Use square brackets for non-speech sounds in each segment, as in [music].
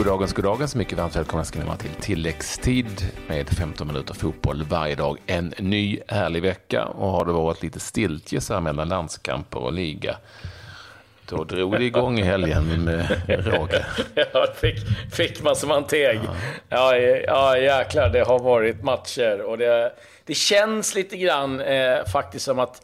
Goddagens, goddagens. Mycket varmt välkomna ska ni vara till tilläggstid med 15 minuter fotboll varje dag. En ny härlig vecka och har det varit lite stiltje så här mellan landskamper och liga. Då drog det igång i helgen med råge. [laughs] Ja, fick, fick man som man teg. Ja. ja, ja jäklar. Det har varit matcher och det, det känns lite grann eh, faktiskt som att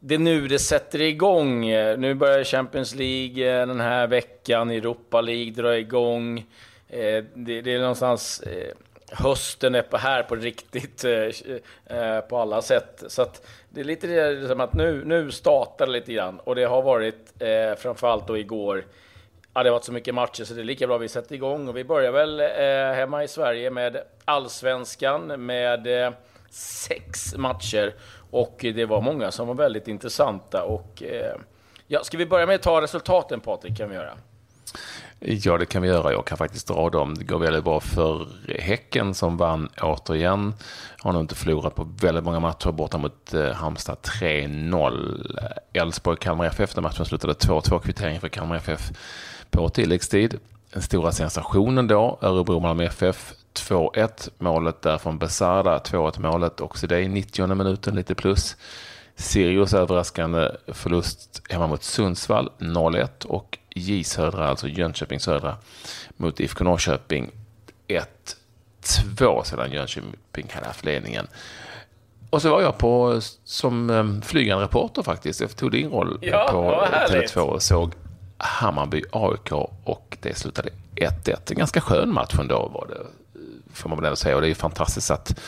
det är nu det sätter igång. Nu börjar Champions League eh, den här veckan, Europa League drar igång. Eh, det, det är någonstans eh, hösten är på här på riktigt på alla sätt. Så att det är lite det som att nu, nu startar det lite grann och det har varit framförallt då igår. Ja, det har varit så mycket matcher så det är lika bra att vi sätter igång och vi börjar väl hemma i Sverige med allsvenskan med sex matcher och det var många som var väldigt intressanta. Och, eh, ja, ska vi börja med att ta resultaten, Patrik? kan vi göra? Ja, det kan vi göra. Jag kan faktiskt dra dem. Det går väldigt bra för Häcken som vann återigen. Har nog inte förlorat på väldigt många matcher borta mot eh, Halmstad 3-0. Elfsborg-Kalmar FF, den matchen slutade 2-2 kvittering för Kalmar FF på tilläggstid. Den stora sensationen då, Örebro-Malmö FF 2-1. Målet där från Besara, 2-1 målet också det i 90 minuten, lite plus. Sirius överraskande förlust hemma mot Sundsvall 0-1 och J Södra, alltså Jönköping Södra, mot IFK Norrköping 1-2 sedan Jönköping hade haft ledningen. Och så var jag på som um, flygande reporter faktiskt. Jag tog din roll ja, på Tele2 och såg Hammarby AIK och det slutade 1-1. En ganska skön match ändå var det får man väl ändå säga. Och det är ju fantastiskt att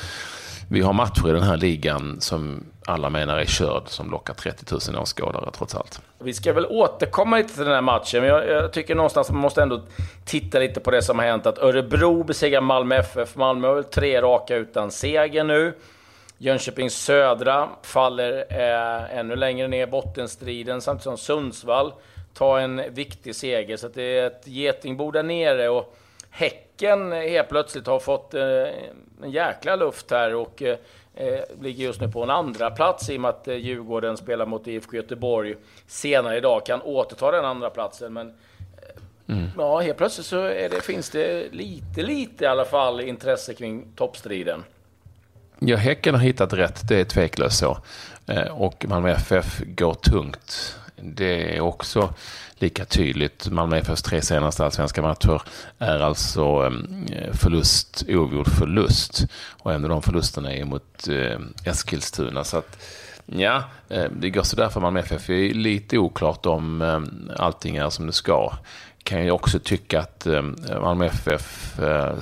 vi har matcher i den här ligan som alla menar är körd, som lockar 30 000 åskådare trots allt. Vi ska väl återkomma lite till den här matchen, men jag, jag, tycker någonstans att man måste ändå titta lite på det som har hänt. Att Örebro besegrar Malmö FF. Malmö har väl tre raka utan seger nu. Jönköping Södra faller eh, ännu längre ner i bottenstriden, samtidigt som Sundsvall tar en viktig seger. Så det är ett getingbo där nere. Och Häcken helt plötsligt har fått eh, en jäkla luft här och eh, ligger just nu på en andra plats i och med att eh, Djurgården spelar mot IFK Göteborg senare idag. Kan återta den andra platsen men mm. ja, helt plötsligt så det, finns det lite, lite i alla fall intresse kring toppstriden. Ja, Häcken har hittat rätt, det är tveklöst så. Och Malmö FF går tungt. Det är också lika tydligt. Malmö FFs tre senaste allsvenska matcher är alltså ehm, förlust, oavgjord förlust. Och en av de förlusterna är mot eh, Eskilstuna. Så att, ja, eh, det går sådär för Malmö FF. Det är lite oklart om ehm, allting är som det ska kan jag också tycka att ehm, Malmö FF eh,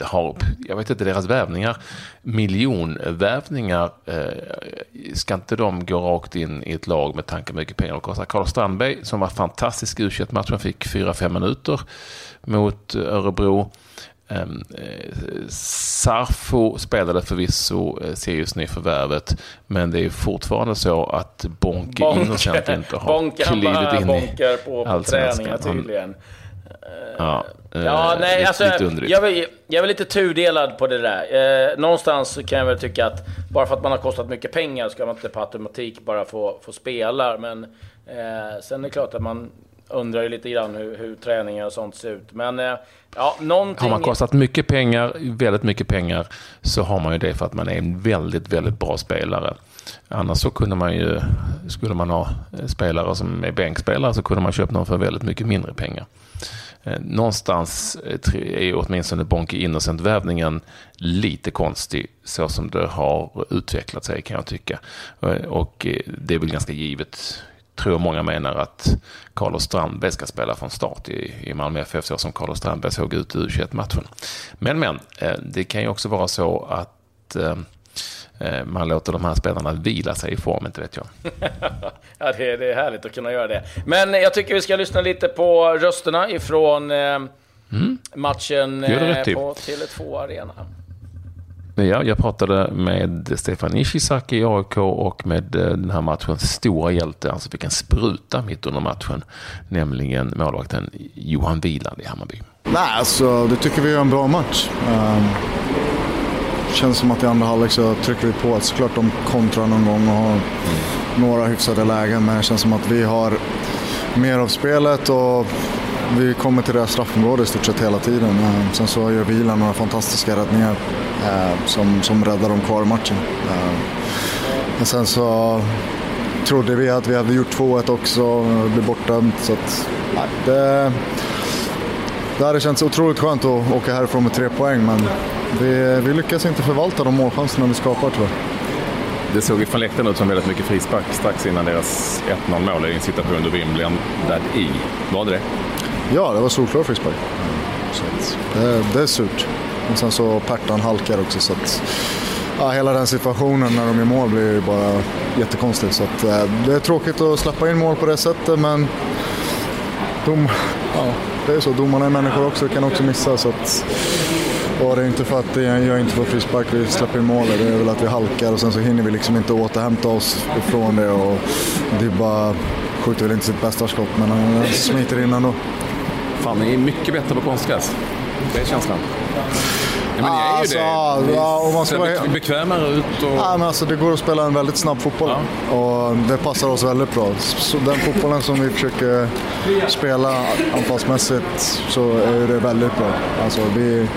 har, jag vet inte, deras vävningar, miljonvävningar, eh, ska inte de gå rakt in i ett lag med tanke på mycket pengar och kostar? Carl Strandberg som var fantastisk i u matchen fick 4-5 minuter mot eh, Örebro. Um, Sarfo spelade förvisso eh, Sirius nyförvärvet, men det är fortfarande så att Bonke, Bonke Innocent inte har Bonke, klivit in i på, på träningar tydligen. Ja, ja uh, nej, alltså, jag, är, jag är lite tudelad på det där. Eh, någonstans kan jag väl tycka att bara för att man har kostat mycket pengar ska man inte på automatik bara få, få spela. Men eh, sen är det klart att man undrar ju lite grann hur, hur träningar och sånt ser ut. Men eh, ja, någonting... Har man kostat mycket pengar, väldigt mycket pengar, så har man ju det för att man är en väldigt, väldigt bra spelare. Annars så kunde man ju, skulle man ha spelare som är bänkspelare så kunde man köpa någon för väldigt mycket mindre pengar. Eh, någonstans eh, är åtminstone Bonke Innocent-vävningen lite konstig så som det har utvecklat sig kan jag tycka. Eh, och det är väl ganska givet tror många menar att Carlos Strandberg ska spela från start i, i Malmö FF så som Carlos Strandberg såg ut i U21-matchen. Men, men, eh, det kan ju också vara så att eh, eh, man låter de här spelarna vila sig i form, inte vet jag. [laughs] ja, det är, det är härligt att kunna göra det. Men jag tycker vi ska lyssna lite på rösterna ifrån mm. matchen på Tele2 Arena. Ja, jag pratade med Stefan Ishizaki i AIK och med eh, den här matchens stora hjälte, han som fick en spruta mitt under matchen, nämligen målvakten Johan Wieland i Hammarby. Nej, alltså det tycker vi är en bra match. Um, känns som att i andra halvlek så trycker vi på. Såklart de kontrar någon gång och har mm. några hyfsade lägen, men det känns som att vi har mer av spelet och vi kommer till deras straffområde i stort sett hela tiden. Um, sen så gör Wieland några fantastiska räddningar som, som räddar dem kvar i matchen. Men sen så trodde vi att vi hade gjort 2-1 också, det blev bortdömt. Så att, det, det hade känts otroligt skönt att åka härifrån med tre poäng men vi, vi lyckas inte förvalta de målchanserna vi skapar tyvärr. Det såg ju från läktaren ut som väldigt mycket frispark strax innan deras 1-0 mål i en situation då Wim blev i. Var det det? Ja, det var solklar frispark. Så det, det, är surt. Men sen så Pertan halkar också så att ja, hela den situationen när de gör mål blir ju bara jättekonstigt. Så att, eh, det är tråkigt att släppa in mål på det sättet men dom, ja, det är så. Domarna är människor också, kan också missa. Så att, och det är inte för att jag inte får frispark vi släpper in målet, det är väl att vi halkar och sen så hinner vi liksom inte återhämta oss ifrån det. Och Dybba skjuter väl inte sitt bästa skott men han smiter in ändå. Fan, ni är mycket bättre på konstgräs. Det är känslan. Ja, men ni är ju alltså, det. Ja, och man ska vara bekvämare ut och... Ja, men alltså, det går att spela en väldigt snabb fotboll ja. och det passar oss väldigt bra. Så den fotbollen som vi försöker spela anfallsmässigt så är det väldigt bra. Alltså, vi,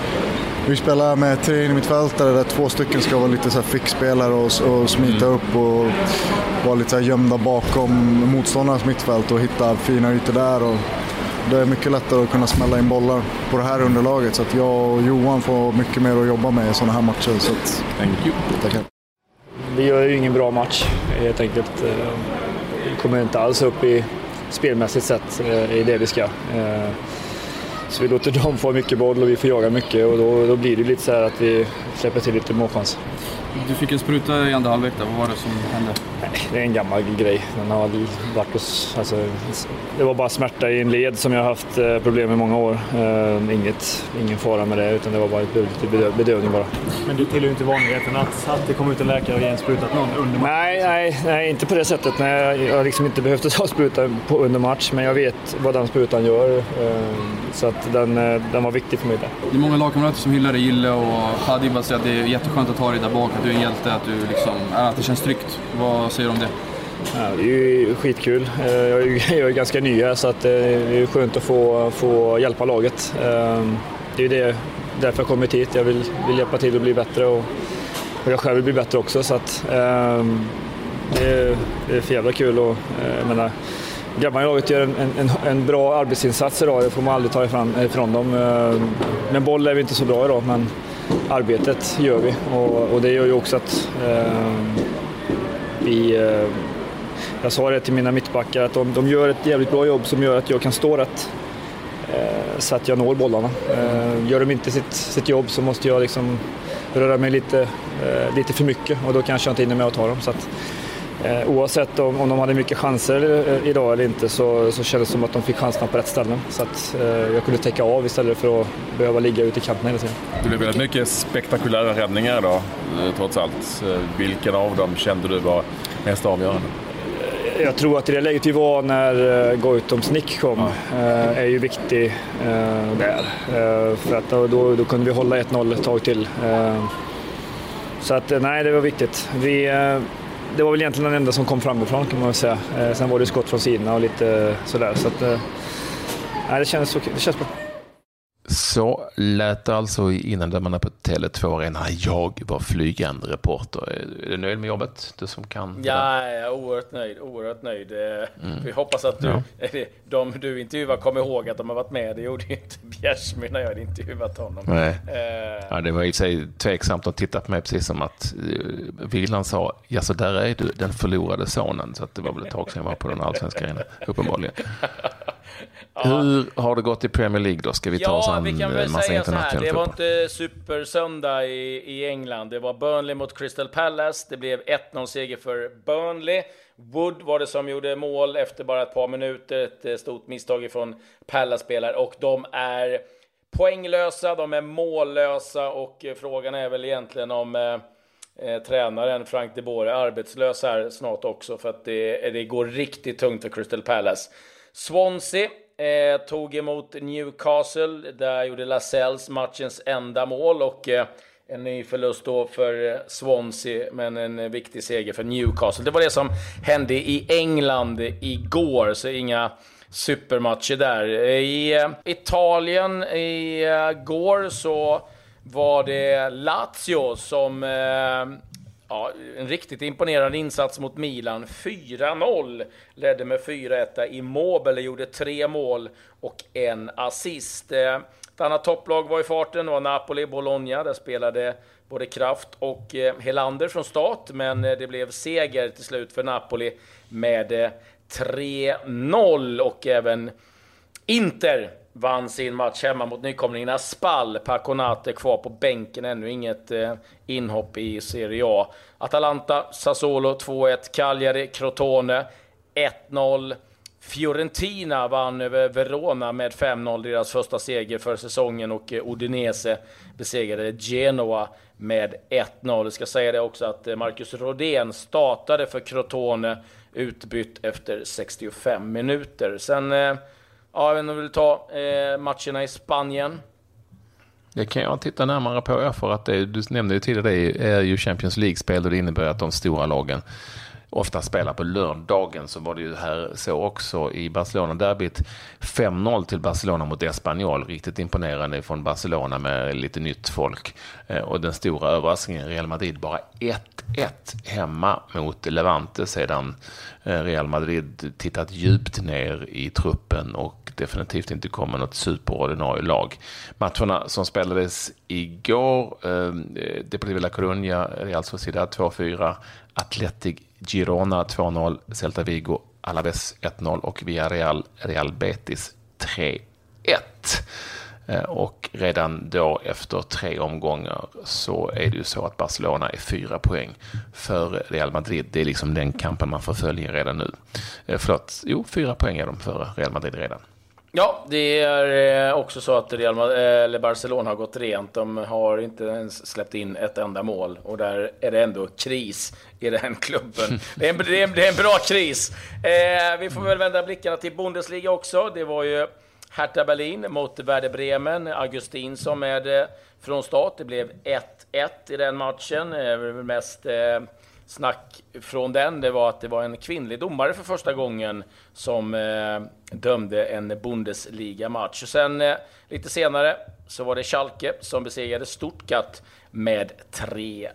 vi spelar med tre innermittfältare där två stycken ska vara lite så fickspelare och, och smita mm. upp och vara lite så gömda bakom motståndarens mittfält och hitta fina ytor där. Och det är mycket lättare att kunna smälla in bollar på det här underlaget så att jag och Johan får mycket mer att jobba med i sådana här matcher. Så att, Thank you. Tackar. Vi gör ju ingen bra match helt enkelt. Eh, vi kommer inte alls upp i spelmässigt sett eh, i det vi ska. Eh, så vi låter dem få mycket boll och vi får jaga mycket och då, då blir det lite så att vi släpper till lite målchans. Du fick en spruta i andra halvlek där. Vad var det som hände? det är en gammal grej. Den har varit hos, alltså, det var bara smärta i en led som jag har haft eh, problem med i många år. Uh, inget, ingen fara med det, utan det var bara lite bedövning bara. Men du tillhör ju inte vanligheten att, att det kommer ut en läkare och ger en spruta någon under match? Nej, nej, nej, inte på det sättet. Nej, jag har liksom inte behövt ta spruta på, under match, men jag vet vad den sprutan gör. Uh, så att den, den var viktig för mig där. Det är många lagkamrater som hyllar dig, Gille och Hadiba säger att det är jätteskönt att ha dig där bak, att du är en hjälte, att, du liksom, att det känns tryggt. Vad säger du om det? Ja, det är ju skitkul. Eh, jag är, [laughs] jag är ganska ny här så att eh, det är skönt att få, få hjälpa laget. Eh, det är det, därför jag kommit hit. Jag vill, vill hjälpa till att bli bättre och, och jag själv vill bli bättre också. Så att, det, är, det är för jävla kul. Och, jag menar, grabbarna i laget gör en, en, en, bra arbetsinsats idag, det får man aldrig ta ifrån, ifrån dem. Med boll är vi inte så bra idag, men arbetet gör vi och, och det gör ju också att ehm, eh, vi jag sa det till mina mittbackar att de, de gör ett jävligt bra jobb som gör att jag kan stå rätt. Eh, så att jag når bollarna. Eh, gör de inte sitt, sitt jobb så måste jag liksom röra mig lite, eh, lite för mycket och då kanske jag inte hinner med att ta dem. Så att, oavsett om, om de hade mycket chanser eh, idag eller inte så, så kändes det som att de fick chanserna på rätt ställen. Så att eh, jag kunde täcka av istället för att behöva ligga ute i kanten hela tiden. Det blev väldigt mycket spektakulära räddningar idag, trots allt. Vilken av dem kände du var mest avgörande? Jag tror att i det läget vi var när eh, Goitoms nick kom ja. Eh, är ju viktig eh, där. För att då, då, då kunde vi hålla 1-0 ett tag till. Så att nej, det var viktigt. Vi, det var väl egentligen den enda som kom framifrån kan man väl säga. Eh, sen var det skott från sidorna och lite eh, sådär. Så att, eh, nej, det känns, det känns bra. Så lät det alltså innan dömarna på Tele2 Arena. Jag var flygande reporter. Är du nöjd med jobbet? Du som kan. Ja, jag är oerhört nöjd. Oerhört nöjd. Mm. Vi hoppas att du, ja. [laughs] de du intervjuar kommer ihåg att de har varit med. Det gjorde ju inte Bjärsmyr när jag hade intervjuat honom. Nej. Uh, ja, det var i sig tveksamt att titta på mig precis som att uh, Wieland sa, ja så där är du, den förlorade sonen. Så att det var väl ett tag sedan jag var på den allsvenska arenan, uppenbarligen. [laughs] Hur har det gått i Premier League då? Ska vi ta ja, oss an vi kan väl massa säga så här. Det var inte supersöndag i, i England. Det var Burnley mot Crystal Palace. Det blev 1-0 seger för Burnley. Wood var det som gjorde mål efter bara ett par minuter. Ett eh, stort misstag från Palace-spelare och de är poänglösa, de är mållösa och eh, frågan är väl egentligen om eh, eh, tränaren Frank de Boer är arbetslös här snart också för att det, det går riktigt tungt för Crystal Palace. Swansea eh, tog emot Newcastle. Där gjorde Lasells matchens enda mål och eh, en ny förlust då för eh, Swansea, men en eh, viktig seger för Newcastle. Det var det som hände i England igår, så inga supermatcher där. I eh, Italien igår så var det Lazio som eh, Ja, en riktigt imponerande insats mot Milan. 4-0 ledde med 4-1. Immobile gjorde tre mål och en assist. Eh, ett annat topplag var i farten, det var Napoli-Bologna. Där spelade både Kraft och eh, Helander från start, men eh, det blev seger till slut för Napoli med 3-0 och även Inter vann sin match hemma mot nykomlingarna Spall. Paconate kvar på bänken, ännu inget eh, inhopp i Serie A. Atalanta, Sassuolo 2-1, Cagliari, Crotone 1-0. Fiorentina vann över Verona med 5-0, deras första seger för säsongen och eh, Udinese besegrade Genoa med 1-0. Jag ska säga det också att eh, Marcus Rodén startade för Crotone utbytt efter 65 minuter. Sen, eh, ja, jag vet inte om du vill ta eh, matcherna i Spanien. Det kan jag titta närmare på, för att det, du nämnde ju tidigare, det är ju Champions League-spel och det innebär att de stora lagen ofta spelar på lördagen så var det ju här så också i Barcelona-derbyt. 5-0 till Barcelona mot Espanyol. Riktigt imponerande från Barcelona med lite nytt folk. Eh, och den stora överraskningen, Real Madrid bara 1-1 hemma mot Levante sedan eh, Real Madrid tittat djupt ner i truppen och definitivt inte kommer något superordinarie lag. Matcherna som spelades igår, eh, Deportivo La Coruña, Real Sociedad 2-4, Atletic Girona 2-0, Celta Vigo, Alaves 1-0 och Villarreal, Real Betis 3-1. Eh, och redan då efter tre omgångar så är det ju så att Barcelona är fyra poäng före Real Madrid. Det är liksom den kampen man får följa redan nu. Eh, förlåt, jo, fyra poäng är de före Real Madrid redan. Ja, det är eh, också så att Real eh, eller Barcelona har gått rent. De har inte ens släppt in ett enda mål och där är det ändå kris i den [laughs] klubben. Det är en, det är en, det är en bra kris. Eh, vi får väl vända blickarna till Bundesliga också. Det var ju Hertha Berlin mot Werder Bremen. Augustin som är eh, från start. Det blev 1-1 i den matchen. Mest eh, snack från den, det var att det var en kvinnlig domare för första gången som eh, dömde en Bundesliga-match. Sen eh, lite senare så var det Schalke som besegrade Stuttgart med 3-1.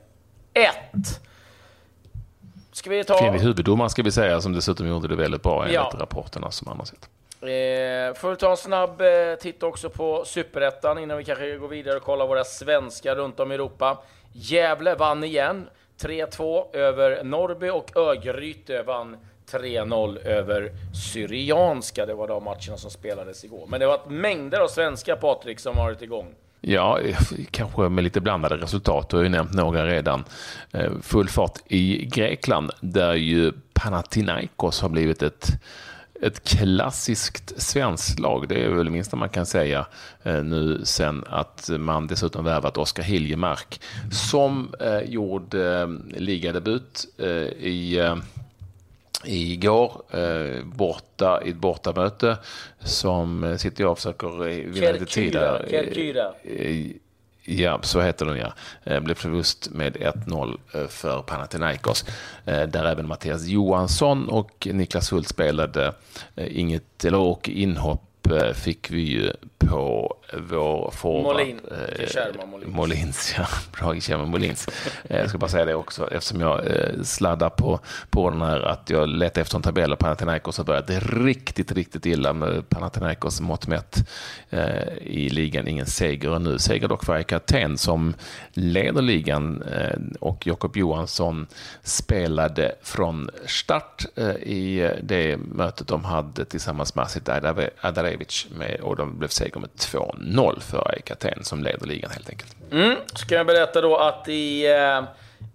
Ska vi ta... Kvinnlig huvuddomare ska vi säga, som dessutom gjorde det väldigt bra enligt ja. rapporterna som man har sett. Eh, får vi ta en snabb eh, titt också på Superettan innan vi kanske går vidare och kollar våra svenskar runt om i Europa. Gävle vann igen. 3-2 över Norrby och Örgryte vann 3-0 över Syrianska. Det var de matcherna som spelades igår. Men det var mängder av svenska, Patrik, som varit igång. Ja, kanske med lite blandade resultat. Du har ju nämnt några redan. Eh, full fart i Grekland, där ju Panathinaikos har blivit ett ett klassiskt svenskt lag. Det är väl det minsta man kan säga eh, nu sen att man dessutom värvat Oskar Hiljemark som eh, gjorde eh, ligadebut i igår eh, borta i ett bortamöte som sitter jag och försöker vinna lite tid där. Ja, så heter den ja. Eh, blev förlust med 1-0 eh, för Panathinaikos. Eh, där även Mattias Johansson och Niklas Hult spelade inget, eller och inhopp fick vi ju på vår forward. Molin. Eh, Molins. Molins. [laughs] ja. Bra, Kärma Molins. Eh, jag ska bara säga det också, eftersom jag eh, sladdar på, på den här att jag letar efter en tabell och Panathinaikos har börjat riktigt, riktigt illa med Panathinaikos mått mätt eh, i ligan. Ingen seger nu. Seger dock för Aten som leder ligan eh, och Jakob Johansson spelade från start eh, i det mötet de hade tillsammans med Asit Adarevic med, och de blev seger med 2 0 för Kapten som leder ligan helt enkelt. Mm. Så jag berätta då att i eh,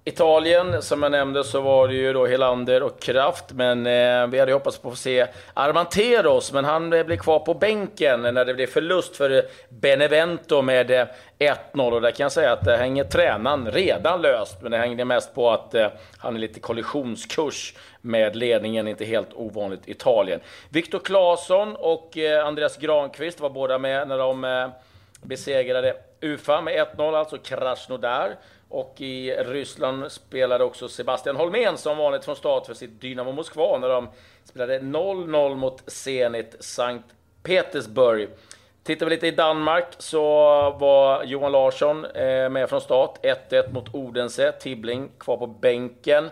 Italien, som jag nämnde, så var det ju då Helander och Kraft, men eh, vi hade hoppats på att få se Armanteros, men han blev kvar på bänken när det blev förlust för Benevento med eh, 1-0 och där kan jag säga att det hänger tränaren redan löst, men det hängde mest på att eh, han är lite kollisionskurs med ledningen, inte helt ovanligt Italien. Viktor Claesson och eh, Andreas Granqvist var båda med när de eh, besegrade Ufa med 1-0, alltså Krasnodar. Och i Ryssland spelade också Sebastian Holmén som vanligt från start för sitt Dynamo Moskva när de spelade 0-0 mot Zenit Sankt Petersburg. Tittar vi lite i Danmark så var Johan Larsson eh, med från start. 1-1 mot Odense. Tibbling kvar på bänken.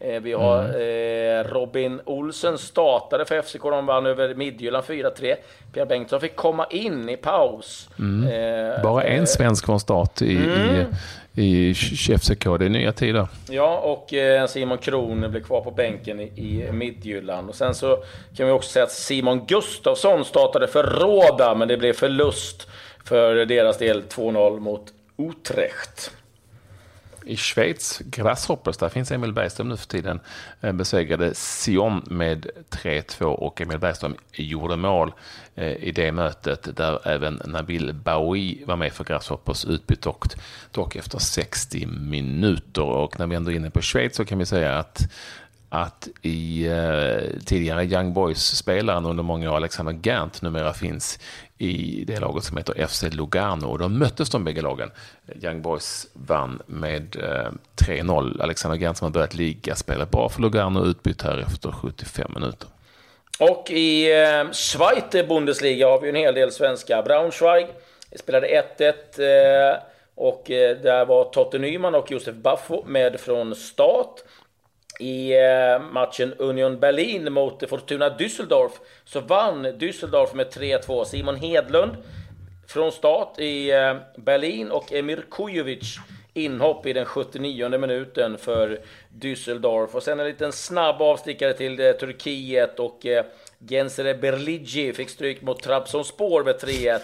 Eh, vi har mm. eh, Robin Olsen startade för FCK. De vann över Midtjylland 4-3. Pierre Bengtsson fick komma in i paus. Mm. Eh, Bara en svensk från start i, mm. i, i FCK. Det är nya tider. Ja, och eh, Simon Kron blev kvar på bänken i, i Midtjylland. Och sen så kan vi också säga att Simon Gustafsson startade för Råda, men det blev förlust för deras del 2-0 mot Utrecht i Schweiz, Grasshoppers, där finns Emil Bergström nu för tiden, eh, besegrade Sion med 3-2 och Emil Bergström gjorde mål eh, i det mötet där även Nabil Baoui var med för Grasshoppers utbyte dock, dock efter 60 minuter. Och när vi ändå är inne på Schweiz så kan vi säga att att i eh, tidigare Young Boys-spelaren under många år, Alexander Gant, numera finns i det laget som heter FC Lugano. Och då möttes de bägge lagen. Young Boys vann med eh, 3-0. Alexander Gant som har börjat ligga spelar bra för Lugano utbytt här efter 75 minuter. Och i eh, Schweiz Bundesliga har vi en hel del svenska. Braunschweig spelade 1-1 eh, och eh, där var Totte Nyman och Josef Baffo med från start. I eh, matchen Union Berlin mot Fortuna Düsseldorf så vann Düsseldorf med 3-2. Simon Hedlund från start i eh, Berlin och Emir Kujovic inhopp i den 79 minuten för Düsseldorf. Och sen en liten snabb avstickare till eh, Turkiet och Gensere Berligi fick stryk mot Trabzonspor med 3-1.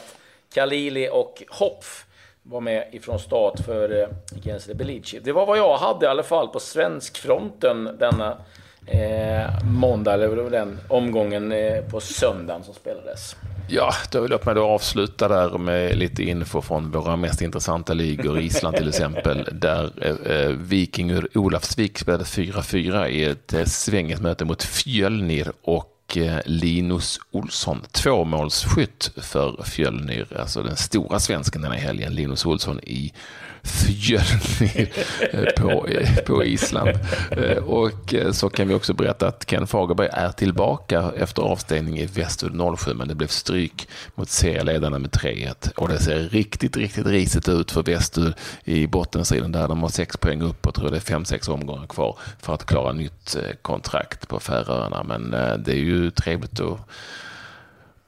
Khalili och Hopf var med ifrån start för eh, Gensler Belici. Det var vad jag hade i alla fall på svenskfronten denna eh, måndag, eller den omgången eh, på söndagen som spelades. Ja, då mig då avsluta där med lite info från våra mest intressanta ligor. Island till exempel, [laughs] där eh, eh Viking ur Olafsvik spelade 4-4 i ett eh, svänget möte mot Fjölnir och och eh, Linus Olsson, tvåmålsskytt för Fjölnir, alltså den stora svensken den här helgen, Linus Olsson i Fjölnir på, på Island. Eh, och eh, så kan vi också berätta att Ken Fagerberg är tillbaka efter avstängning i Västud 07, men det blev stryk mot serieledarna med 3-1. Och det ser riktigt, riktigt risigt ut för Västud i bottenstriden där de har sex poäng upp och tror det är fem, sex omgångar kvar för att klara nytt eh, kontrakt på Färöarna. Men det är ju trevligt att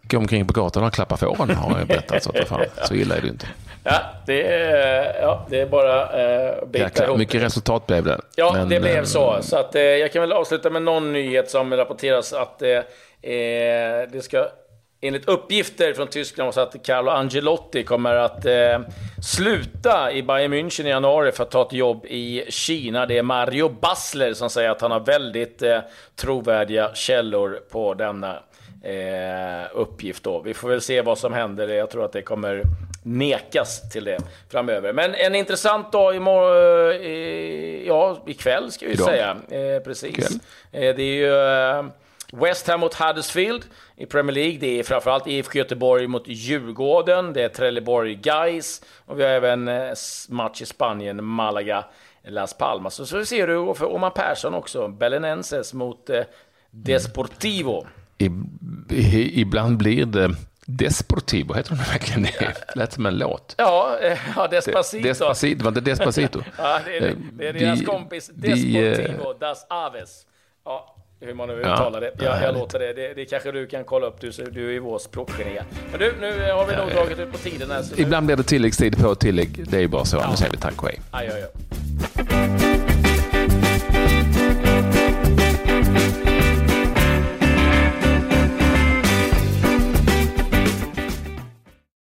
gå omkring på gatan och klappa fåren har jag berättat. Så, fan, så illa är det inte. Ja, det är, ja, det är bara uh, bita ihop. Mycket resultat blev det. Ja, Men, det blev så. Eh, så att, uh, jag kan väl avsluta med någon nyhet som rapporteras att uh, det ska enligt uppgifter från Tyskland så att Carlo Angelotti kommer att eh, sluta i Bayern München i januari för att ta ett jobb i Kina. Det är Mario Basler som säger att han har väldigt eh, trovärdiga källor på denna eh, uppgift. Då. Vi får väl se vad som händer. Jag tror att det kommer nekas till det framöver. Men en intressant dag imorgon, eh, ja, ikväll ska vi Idag. säga. Eh, precis. Eh, det är ju eh, West Ham mot Huddersfield i Premier League. Det är framförallt IFK Göteborg mot Djurgården. Det är Trelleborg Guys och vi har även eh, match i Spanien, Malaga, Las Palmas. Så, så ser du för Oman Persson också, Belenenses mot eh, Desportivo. I, i, ibland blir det Desportivo, heter de verkligen det? Det lät som en låt. Ja, eh, ja Despacito. Despacito, var det Despacito? [laughs] ja, det är, det är deras kompis Desportivo Das Aves. Ja, hur man nu uttalar det. Ja, jag låter det. det. det. kanske du kan kolla upp, du, du är ju vår språkgeni. Men du, nu har vi nog dragit ut på tiden här. Ibland blir det tilläggstid på tillägg. Det är ju bara så. Ja. Nu säger vi tack och hej. Aj, aj, aj.